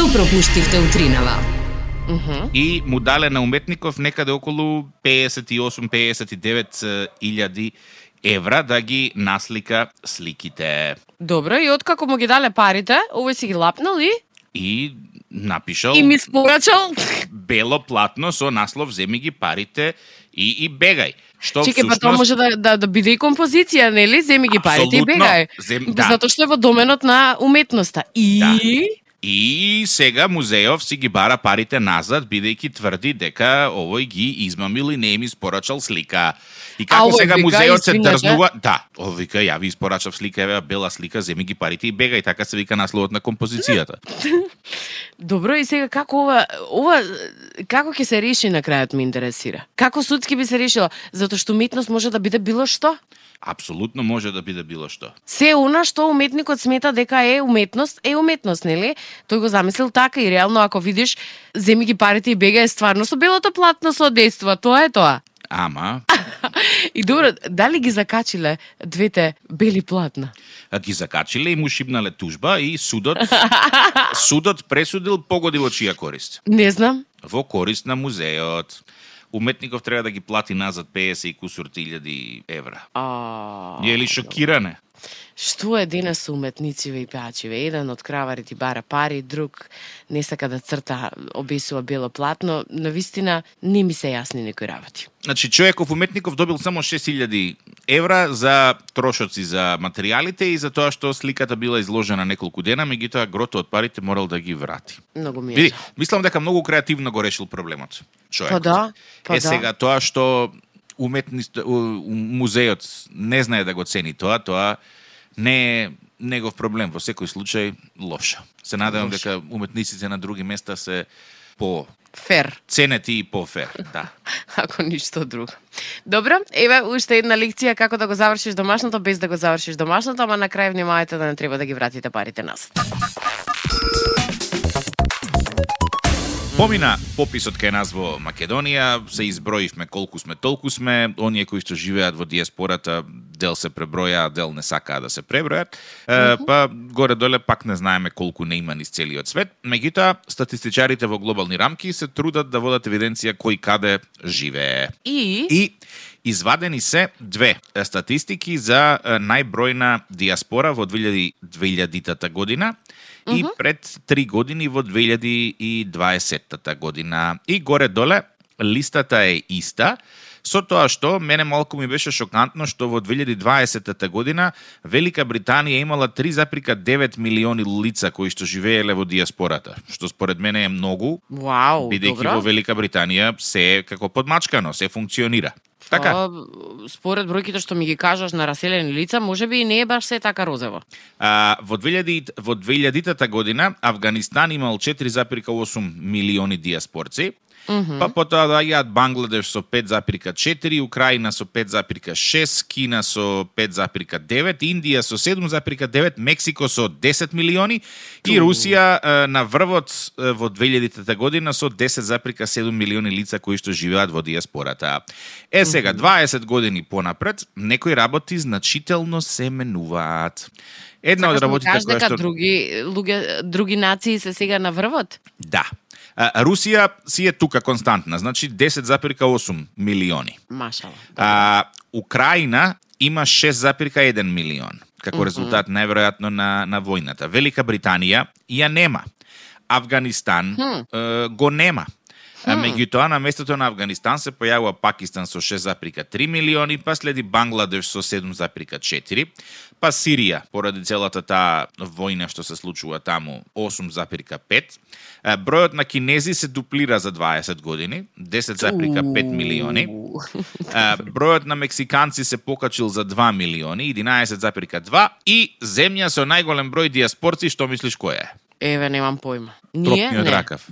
Што пропуштивте утринава? и му дале на уметников некаде околу 58-59 илјади евра да ги наслика сликите. Добро, и откако му ги дале парите, овој си ги лапнал и И напишал и ми спорачал. бело платно со наслов земи ги парите и, и бегај. Што Чекај, па тоа всушност- може да, да, да биде и композиција, нели? Земи ги парите и бегај. Зем- да. Затоа што е во доменот на уметноста. И Да. И сега музејов си ги бара парите назад, бидејќи тврди дека овој ги измамил и не им испорачал слика. И како овој сега вика, музејот се дрзнува... Да, овој вика, ја ви испорачав слика, еве бела слика, земи ги парите и бегај, така се вика насловот на композицијата. Добро, и сега како ова, ова како ќе се реши на крајот ме интересира. Како судски би се решило? Затоа што уметност може да биде било што. Апсолутно може да биде било што. Се она што уметникот смета дека е уметност, е уметност, нели? Тој го замислил така и реално ако видиш земи ги парите и бега е стварно со белото платно со одејства, тоа е тоа. Ама, И добро, дали ги закачиле двете бели платна? а ги закачиле и му шибнале тужба и судот судот пресудил погоди во чија корист. Не знам. Во корист на музеот. Уметников треба да ги плати назад 50 и кусур илјади евра. А, Е ли шокиране? Што е денес со уметнициве и пеачиве? Еден од краварите бара пари, друг не сака да црта, обесува бело платно. На вистина не ми се јасни некои работи. Значи, човеков уметников добил само 6000 евра за трошоци за материјалите и за тоа што сликата била изложена неколку дена, меѓутоа грото од парите морал да ги врати. Многу ми е. Мислам дека многу креативно го решил проблемот. Човекот. Па да, па е да. сега тоа што уметнист, у- у- музеот не знае да го цени тоа, тоа не е негов проблем. Во секој случај лошо. Се надевам дека уметниците на други места се по Фер, ценети и по фер. Да. ако ништо друго. Добро, еве уште една лекција како да го завршиш домашното без да го завршиш домашното, ама на крај внимавајте да не треба да ги вратите парите назад. Помина пописот кај нас во Македонија, се изброивме колку сме, толку сме, оние кои што живеат во диаспората, дел се преброја, дел не сакаа да се пребројат, е, па горе-доле пак не знаеме колку не има низ целиот свет. Меѓутоа, статистичарите во глобални рамки се трудат да водат евиденција кој каде живее. И, И извадени се две статистики за најбројна диаспора во 2000 2000-тата и пред три години во 2020-тата година. И горе-доле листата е иста, со тоа што мене малку ми беше шокантно што во 2020 година Велика Британија имала 3,9 милиони лица кои што живееле во диаспората, што според мене е многу, вау, бидејќи во Велика Британија се е како подмачкано, се функционира. Така. Па, според бројките што ми ги кажаш на раселени лица, може би и не е баш се така розево. А, во 2000 во 2000-та година Афганистан имал 4,8 милиони диаспорци. Па потоа доаѓаат Бангладеш со 5,4, Украина со 5,6, Кина со 5,9, Индија со 7,9, Мексико со 10 милиони и Русија е, на врвот во 2000 година со 10,7 милиони лица кои што живеат во диаспората. Е сега 20 години понапред, некои работи значително се менуваат. Една од Сакаш ми работите која што други луѓе, други нации се сега на врвот? да. А, Русија си е тука константна, значи 10,8 милиони. Машала. А, Украина има 6,1 милион, како резултат најверојатно на, на војната. Велика Британија ја нема. Афганистан е, го нема. А, Меѓутоа, на местото на Афганистан се појавува Пакистан со 6,3 милиони, па следи Бангладеш со 7,4, па Сирија, поради целата таа војна што се случува таму, 8,5. А, Бројот на кинези се дуплира за 20 години, 10,5 милиони. Бројот на мексиканци се покачил за 2 милиони, 11,2 и земја со најголем број диаспорци, што мислиш кој е? Еве, немам појма. Ние? Тропниот не. ракав.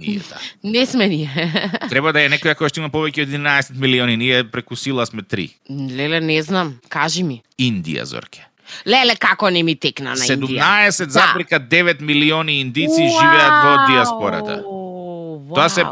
Ние, да. не сме ние. Треба да е некоја која што има повеќе од 11 милиони. Ние преку сила сме 3. Леле, не знам. Кажи ми. Индија, Зорке. Леле, како не ми текна на 17, Индија. 17,9 да. милиони индици живеат во диаспората. Вау, Тоа се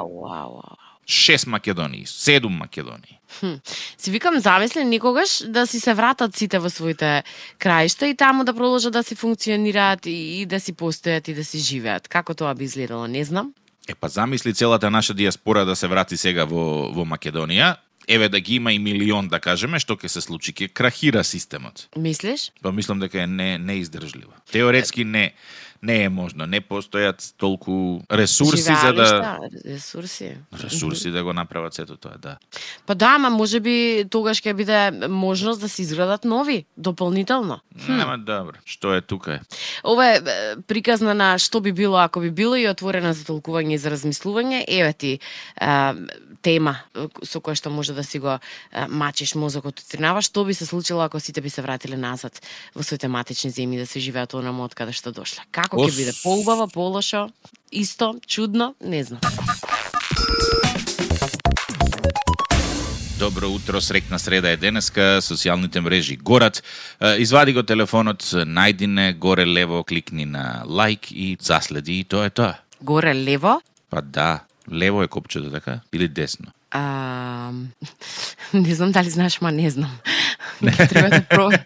шест Македонии, седум Македонии. Хм. Си викам замислен никогаш да си се вратат сите во своите краишта и таму да продолжат да си функционираат и, и да си постојат и да си живеат. Како тоа би изгледало, не знам. Е па замисли целата наша диаспора да се врати сега во во Македонија, еве да ги има и милион да кажеме, што ќе се случи, ќе крахира системот. Мислиш? Па мислам дека е не неиздржливо. Теоретски не не е можно, не постојат толку ресурси за да Живеалишта, ресурси. ресурси да го направат сето тоа, да. Па да, ама може би тогаш ќе биде можност да се изградат нови, дополнително. Нема добро. Што е тука е? Ова е приказна на што би било ако би било и отворена за толкување и за размислување. Еве ти е, тема со која што може да си го е, мачиш мозокот утринава, што би се случило ако сите би се вратиле назад во своите матични земји да се живеат онаму од каде што дошле. Како ќе Ос. биде поубаво, полошо, исто, чудно, не знам. Добро утро, срекна среда е денеска, социјалните мрежи горат. Извади го телефонот, најди не горе лево, кликни на лайк и заследи и тоа е тоа. Горе лево, Па да, лево е копчето така или десно? А, не знам дали знаеш, ма не знам. Ќе треба да пробам.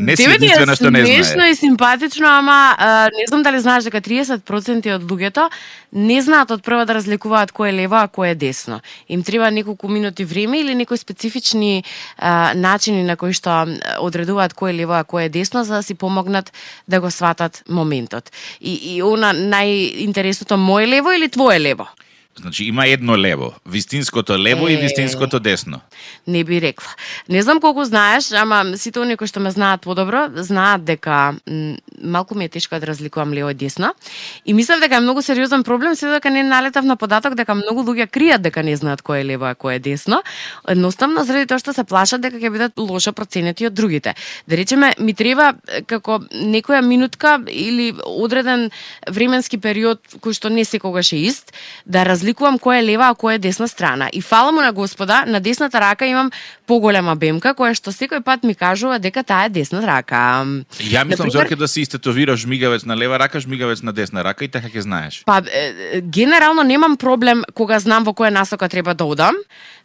Не си единствена што не знае. Смешно и симпатично, ама а, не знам дали знаеш дека 30% од луѓето не знаат од прво да разликуваат кој е лево, а кој е десно. Им треба неколку минути време или некои специфични а, начини на кои што одредуваат кој е лево, а кој е десно, за да си помогнат да го сватат моментот. И, и она најинтересното мој лево или твое лево? Значи има едно лево, вистинското лево и Е. вистинското десно. Не би рекла. Не знам колку знаеш, ама сите оние кои што ме знаат подобро, знаат дека малку ми е тешко да разликувам лево и десно. И мислам дека е многу сериозен проблем, се дека не налетав на податок дека многу луѓе кријат дека не знаат кој е лево а кој е десно. Едноставно заради тоа што се плашат дека ќе бидат лошо проценети од другите. Да речеме, ми треба како некоја минутка или одреден временски период кој што не секогаш е ист, да разликувам кој е лева а кој е десна страна. И фала му на Господа, на десната рака имам поголема бемка која што секој пат ми кажува дека таа е десна рака. Ја мислам Например- Зорке да си истетовираш жмигавец на лева рака, жмигавец на десна рака и така ќе знаеш. Па, е, генерално немам проблем кога знам во која насока треба да одам.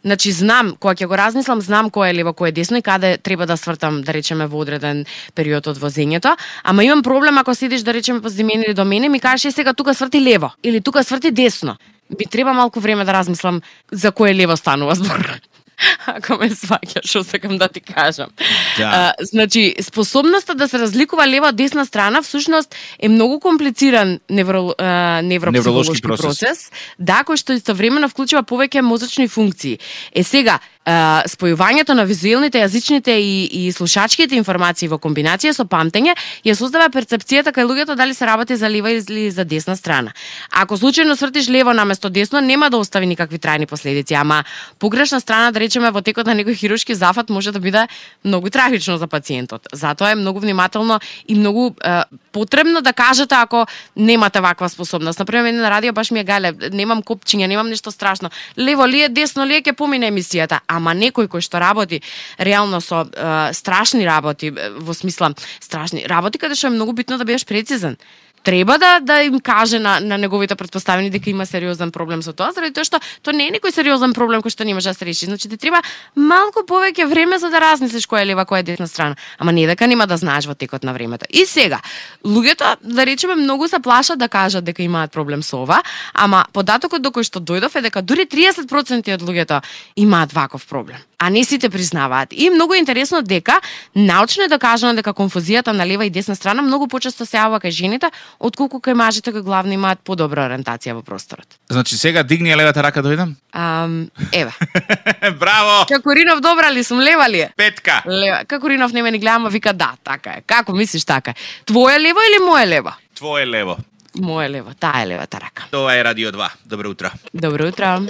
Значи, знам, кога ќе го размислам, знам кој е лево, кој е десно и каде треба да свртам, да речеме, во одреден период од возењето. Ама имам проблем ако седиш, да речеме, позади мене или до мене, ми кажеш, сега тука сврти лево, или тука сврти десно. Би треба малку време да размислам за кој лево станува збор. Ако ме сваќаш, што сакам да ти кажам. Да. А, значи, способноста да се разликува лева од десна страна всушност е многу комплициран невро, а, невропсихолошки Невролошки процес. процес. да, кој што истовремено вклучува повеќе мозочни функции. Е сега, спојувањето на визуелните, јазичните и, и слушачките информации во комбинација со памтење ја создава перцепцијата кај луѓето дали се работи за лева или за десна страна. Ако случајно свртиш лево наместо десно, нема да остави никакви трајни последици, ама погрешна страна, да речеме, во текот на некој хируршки зафат може да биде многу трагично за пациентот. Затоа е многу внимателно и многу е, потребно да кажете ако немате ваква способност. Например, мене на радио баш ми е гале, немам копчиња, немам нешто страшно. Лево ли е, десно ли е, ќе помине емисијата. Ама некој кој што работи реално со е, страшни работи, во смисла страшни работи, каде што е многу битно да бидеш прецизен треба да да им каже на на неговите претпоставени дека има сериозен проблем со тоа, заради тоа што тоа не е некој сериозен проблем кој што не може да се реши. Значи ти треба малку повеќе време за да размислиш која е лева, која е десна страна, ама не дека нема да знаеш во текот на времето. И сега, луѓето да речеме многу се плашат да кажат дека имаат проблем со ова, ама податокот до кој што дојдов е дека дури 30% од луѓето имаат ваков проблем а не сите признаваат. И многу е интересно дека научно е докажано дека конфузијата на лева и десна страна многу почесто се јавува кај жените, отколку кај мажите кои главно имаат подобра ориентација во просторот. Значи сега дигни ја левата рака да дојдам. Ам, еве. Браво! Какоринов добра ли сум, лева ли е? Петка. Лева. Какоринов не ме ни гледа, вика да, така е. Како мислиш така е? Твое лево или мое лево? Твое лево. Мое лево, таа е левата рака. Тоа е Радио 2. Добро утро. Добро утро.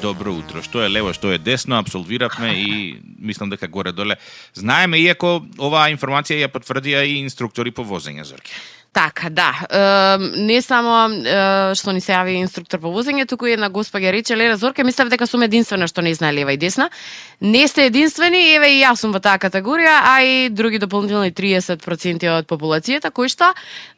Добро утро. Што е лево, што е десно, абсолвиравме и мислам дека горе доле знаеме, иако оваа информација ја потврдија и инструктори по возење, Зорке. Така, да. Е, не само е, што ни се јави инструктор по возење, туку една госпоѓа рече, Лера Зорка, мислев дека сум единствена што не знае лева и десна. Не сте единствени, еве и јас сум во таа категорија, а и други дополнителни 30% од популацијата кои што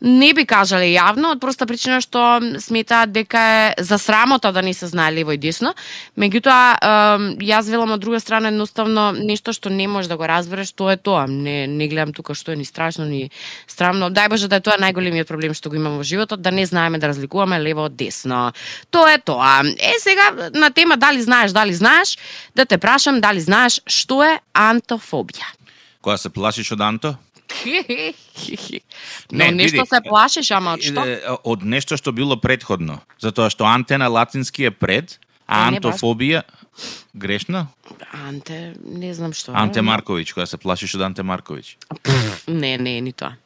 не би кажале јавно од проста причина што сметаат дека е за срамота да не се знае лево и десно. Меѓутоа, е, јас велам од друга страна едноставно нешто што не можеш да го разбереш, тоа е тоа. Не не гледам тука што е ни страшно ни страмно. Дај Боже да е тоа најголемиот проблем што го имаме во животот, да не знаеме да разликуваме лево од десно. Тоа е тоа. Е сега на тема дали знаеш, дали знаеш, да те прашам дали знаеш што е антофобија. Кога се плашиш од Анто? Но Не, нешто види, се плашиш, ама од што? Од нешто што било предходно. Затоа што анте на латински е пред, а не антофобија грешно? Анте, не знам што. е. Анте Марковиќ, кога се плашиш од Анте Марковиќ. Не, не, ни тоа.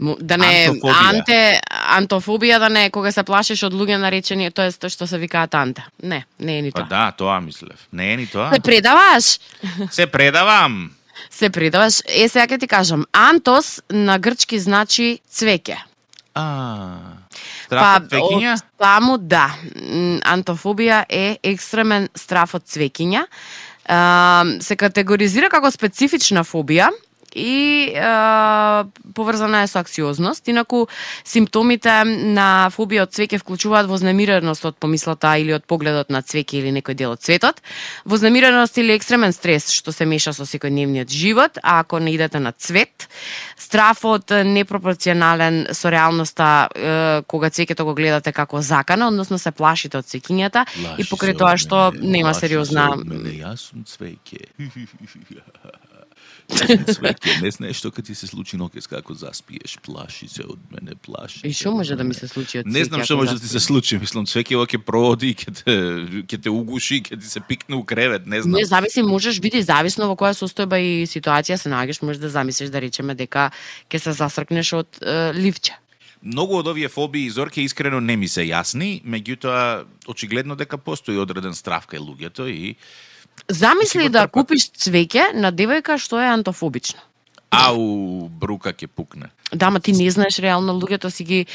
Да не Антофобија. анте антофобија да не кога се плашиш од луѓе наречени тоа е тоа што се викаат анте. Не, не е ни Па тоа. да, тоа мислев. Не е ни тоа. Се предаваш? Се предавам. Се предаваш. Е, сега ќе ти кажам. Антос на грчки значи цвеќе. А. Страф од векиња? од таму да. Антофобија е екстремен страф од цвеќиња. А, се категоризира како специфична фобија и а, поврзана е со аксиозност. Инаку, симптомите на фобија од цвеќе вклучуваат вознемиреност од помислата или од погледот на цвеќе или некој дел од цветот, вознемиреност или екстремен стрес што се меша со секојдневниот живот, а ако не идете на цвет, страфот е непропорционален со реалноста е, кога цвеќето го гледате како закана, односно се плашите од цвеќињата и покрај тоа што нема сериозна Јас сум цвеќе. не знаеш што кога ти се случи ноќес како заспиеш, плаши се од мене, плаши. И што може да ми се случи од Не знам што може да ти се случи, мислам цвеќе ќе проводи и ќе те ќе те угуши, ќе ти се пикне у кревет, не знам. Не зависи, можеш биде зависно во која состојба и ситуација се наоѓаш, можеш да замислиш да речеме дека ќе се засркнеш од е, ливче. Многу од овие фобии зорке искрено не ми се јасни, меѓутоа очигледно дека постои одреден страф кај луѓето и Замисли да купиш цвеќе на девојка што е антофобична. Ау брука ќе пукне. Да, ма ти не знаеш реално луѓето си ги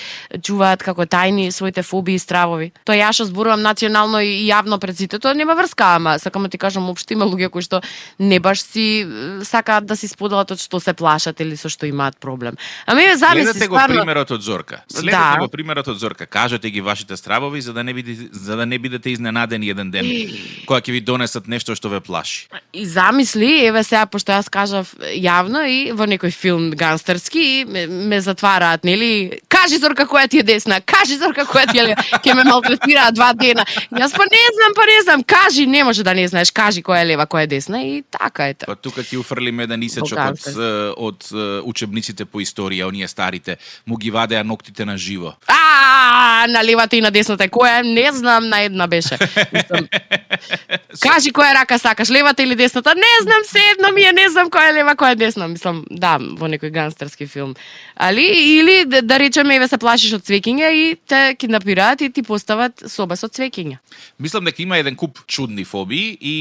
чуваат како тајни своите фобии и стравови. Тоа ја што зборувам национално и јавно пред сите, тоа нема врска, ама сакам да ти кажам општо има луѓе кои што не баш си е, сакаат да си споделат од што се плашат или со што имаат проблем. Ами ме замисли Следете го стварно. примерот од Зорка. Следете Да. го примерот од Зорка. Кажете ги вашите стравови за да не бидете за да не бидете изненадени еден ден кога ќе ви донесат нешто што ве плаши. И замисли, еве сега пошто јас кажав јавно и во некој филм гангстерски и ме, ме затвараат, нели? Кажи Зорка која ти е десна, кажи Зорка која ти е лева. Ќе ме малтретираат два дена. Јас па не знам, па не знам, кажи, не може да не знаеш, кажи која е лева, која е десна и така ете. Па тука ти уфрлиме еден исечок од, е, од е, учебниците по историја, оние старите, му ги вадеа ноктите на живо. А, на левата и на десната е која? е? Не знам, на една беше. Кажи која рака сакаш, левата или десната? Не знам, се едно ми е, не знам која е лева, која е десна. Мислам, да, во некој гангстерски филм. Али, или да, да речеме, еве се плашиш од цвеќиња и те киднапираат и ти постават соба со цвеќиња. Мислам дека има еден куп чудни фобии и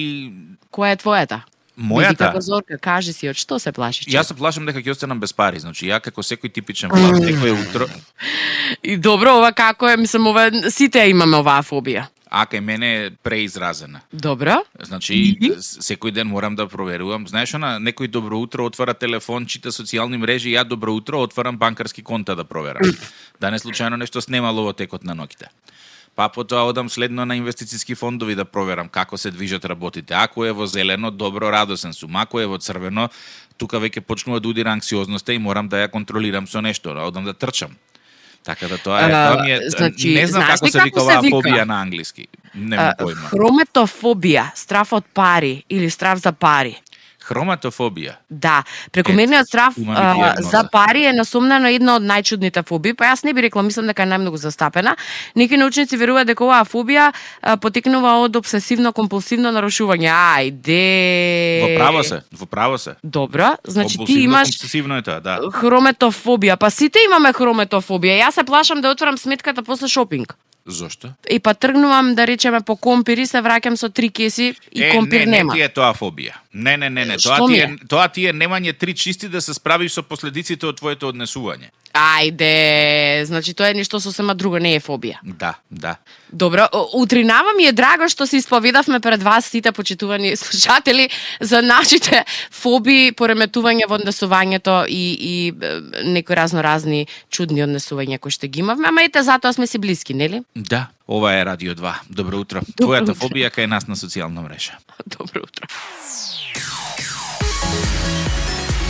Која е твојата? Мојата како зорка, кажи си, од што се плашиш? Јас се плашам дека ќе останам без пари, значи ја како секој типичен плаш, некој утро, И добро, ова како е, мислам, ова сите ја имаме оваа фобија. А кај мене е преизразена. Добро? Значи, секој ден морам да проверувам. Знаеш, она, некој добро утро отвара телефон, чита социјални мрежи, ја добро утро отварам банкарски конта да проверам. Да не случајно нешто снемало во текот на ноќите. Па потоа одам следно на инвестициски фондови да проверам како се движат работите. Ако е во зелено, добро, радосен сум. Ако е во црвено, тука веќе почнува да удира анксиозноста и морам да ја контролирам со нешто, одам да трчам. Така да тоа е, тоа ми е, значи, не знам како се вика оваа фобија на англиски. Немам А, појма. Хрометофобија, страф од пари или страф за пари. Хроматофобија. Да, прекомерниот ми а, за пари е насумнено една од најчудните фобии, па јас не би рекла, мислам дека е најмногу застапена. Некои научници веруваат дека оваа фобија а, потекнува од обсесивно-компулсивно нарушување. Ајде. Во право се, во право се. Добро, значи ти Компулсивно, имаш компулсивно е тоа, да. хрометофобија, па сите имаме хрометофобија. Јас се плашам да отворам сметката после шопинг. Зошто? И па тргнувам да речеме по компири, се враќам со три кеси и е, компир не, нема. Не, ти е тоа фобија. Не, не, не, не. Тоа ти е? е, тоа ти е немање три чисти да се справиш со последиците од твоето однесување. Ајде, значи тоа е нешто сосема друго, не е фобија. Да, да. Добро, утринава ми е драго што се исповедавме пред вас сите почитувани слушатели за нашите фоби, пореметување во однесувањето и, и некои разно разни чудни однесувања кои што ги имавме, ама ете затоа сме си блиски, нели? Да, ова е Радио 2. Добро утро. Добро Твојата утро. фобија кај нас на социјална мрежа. Добро утро.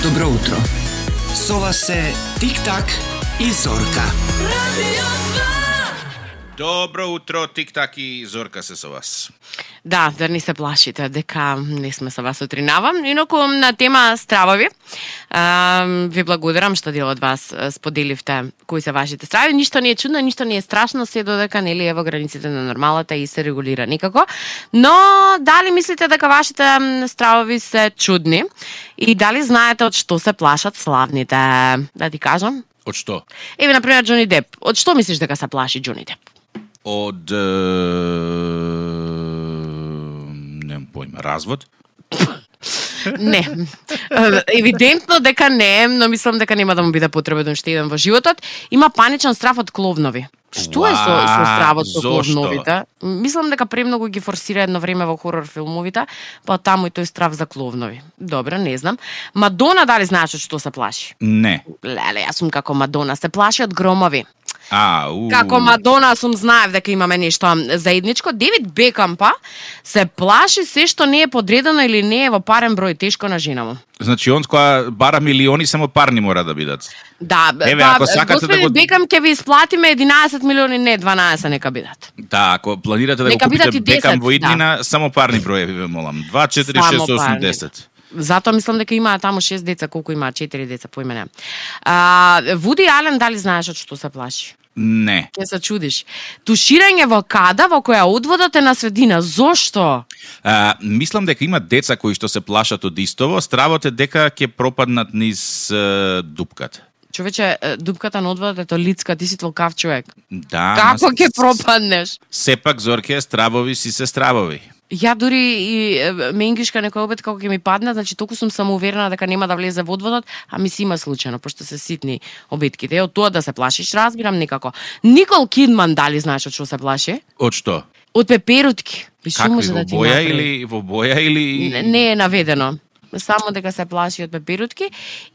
Добро утро. Со вас се Тик-так и Зорка. Добро утро, Тик-так и Зорка се со вас. Да, да не се плашите дека не сме со вас утринава. Инаку на тема стравови, а, ви благодарам што дел од вас споделивте кои се вашите страви. Ништо не е чудно, ништо не е страшно, се додека нели е во границите на нормалата и се регулира некако. Но дали мислите дека вашите стравови се чудни и дали знаете од што се плашат славните? Да ти кажам. Од што? Еве на пример Џони Деп. Од што мислиш дека се плаши Џони Деп? Од... Немам појма. Развод? Не. Евидентно дека не, но мислам дека нема да му биде потребен уште еден во животот. Има паничен страв од кловнови. Што е со, со стравот со кловновите? Мислам дека премногу ги форсира едно време во хорор филмовите, па таму и тој страв за кловнови. Добро, не знам. Мадона дали знаеш од што се плаши? Не. Леле, јас сум како Мадона, се плаши од громови. А, у. Како Мадона сум знаев дека имаме нешто заедничко. Девид Бекам па се плаши се што не е подредено или не е во парен број тешко на жена му. Значи, он која бара милиони, само парни мора да бидат. Да, Еве, па, ако сакате да го- Бекам ќе ви исплатиме 11 милиони, не 12 нека бидат. Да, ако планирате да Нека го купите бидат и 10, Бекам во иднина, само парни броеви ве молам. 2, 4, 6, Само 8, парни. 10. Затоа мислам дека имаа таму 6 деца, колку имаа 4 деца, поиме не. А, Вуди Ален дали знаеш од што се плаши? Не. Ќе се чудиш. Туширање во када во која одводот е на средина. Зошто? А, мислам дека има деца кои што се плашат од истово, стравот е дека ќе пропаднат низ е, дупката. Човече, дупката на одводот е толицка, ти си толкав човек. Да, Како ќе пропаднеш? Сепак Зорке стравови си се стравови. Ја дури и менгишка некој обед како ќе ми падне, значи толку сум самоуверена дека нема да влезе во одводот, а ми си има случајно, пошто се ситни обидките. Е, од тоа да се плашиш, разбирам некако. Никол Кидман дали знаеш од што се плаши? Од што? Од пеперутки. И што може да ти боја направи? или во боја или Не, не е наведено. Само дека се плаши од пеперутки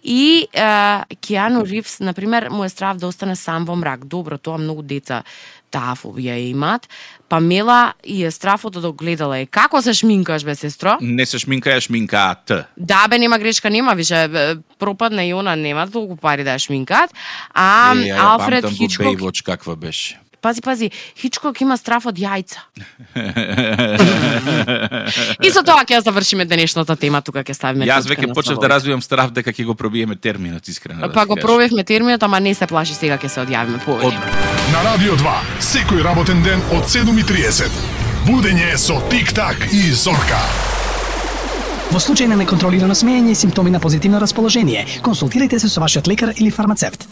и е, Киану Ривс, на пример, му е страв да остане сам во мрак. Добро, тоа многу деца таа фобија ја имаат. Памела и е страфот од огледала е. Како се шминкаш, бе, сестро? не се шминка, ја шминкаат. Да, бе, нема грешка, нема више. Пропадна и она, нема толку пари да ја шминкаат. А Е, ја Алфред Хичкок, Бейвоч каква беше. Пази, пази, Хичкок има страф од јајца. И со тоа ќе ја завршиме денешната тема, тука ќе ставиме Јас веќе на почнав да развивам страв дека ќе го пробиеме терминот искрено. да Па ти го пробивме терминот, ама не се плаши сега ќе се одјавиме повеќе. На Радио 2, секој работен ден од 7.30. Будење со Тик-так и Зорка. Во случај на неконтролирано смеење и симптоми на позитивно расположение, консултирайте се со вашиот лекар или фармацевт.